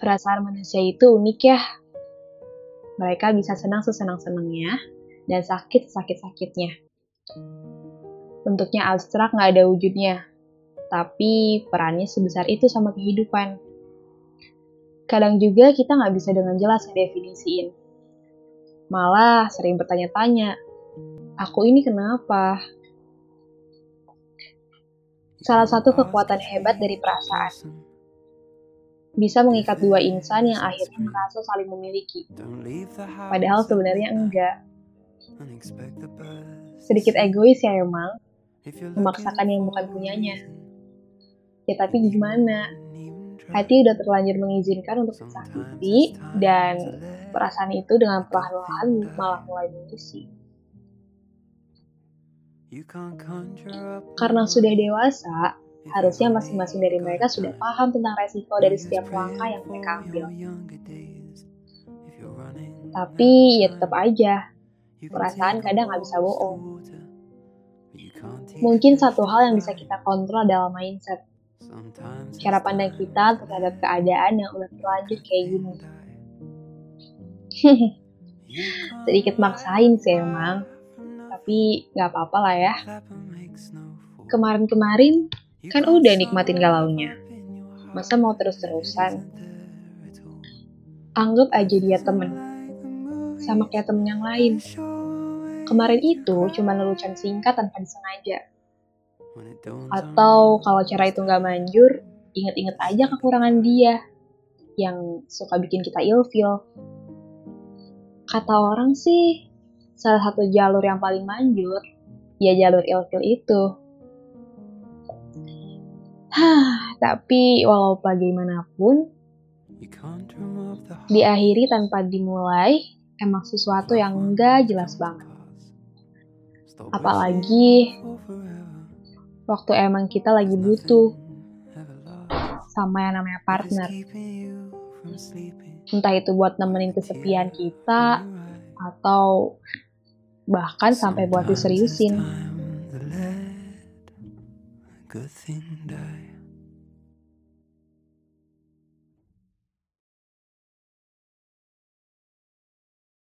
Perasaan manusia itu unik ya. Mereka bisa senang sesenang-senangnya dan sakit sakit-sakitnya. Bentuknya abstrak nggak ada wujudnya, tapi perannya sebesar itu sama kehidupan. Kadang juga kita nggak bisa dengan jelas ngedefinisiin. Malah sering bertanya-tanya, aku ini kenapa? Salah satu kekuatan hebat dari perasaan bisa mengikat dua insan yang akhirnya merasa saling memiliki. Padahal sebenarnya enggak. Sedikit egois ya emang, memaksakan yang bukan punyanya. Ya tapi gimana? Hati udah terlanjur mengizinkan untuk tersakiti dan perasaan itu dengan perlahan-lahan malah mulai mengisi. Karena sudah dewasa, Harusnya masing-masing dari mereka sudah paham tentang resiko dari setiap langkah yang mereka ambil. Tapi ya tetap aja, perasaan kadang nggak bisa bohong. Mungkin satu hal yang bisa kita kontrol adalah mindset. Cara pandang kita terhadap keadaan yang udah terlanjur kayak gini. Sedikit maksain sih emang, tapi nggak apa-apa lah ya. Kemarin-kemarin Kan udah nikmatin galaunya. Masa mau terus-terusan? Anggap aja dia temen. Sama kayak temen yang lain. Kemarin itu cuma lelucon singkat tanpa disengaja. Atau kalau cara itu nggak manjur, inget-inget aja kekurangan dia yang suka bikin kita ilfil. Kata orang sih, salah satu jalur yang paling manjur, ya jalur ilfil itu. Hah, tapi walau bagaimanapun, diakhiri tanpa dimulai emang sesuatu yang enggak jelas banget. Apalagi waktu emang kita lagi butuh sama yang namanya partner. Entah itu buat nemenin kesepian kita atau bahkan sampai buat diseriusin. Good thing die.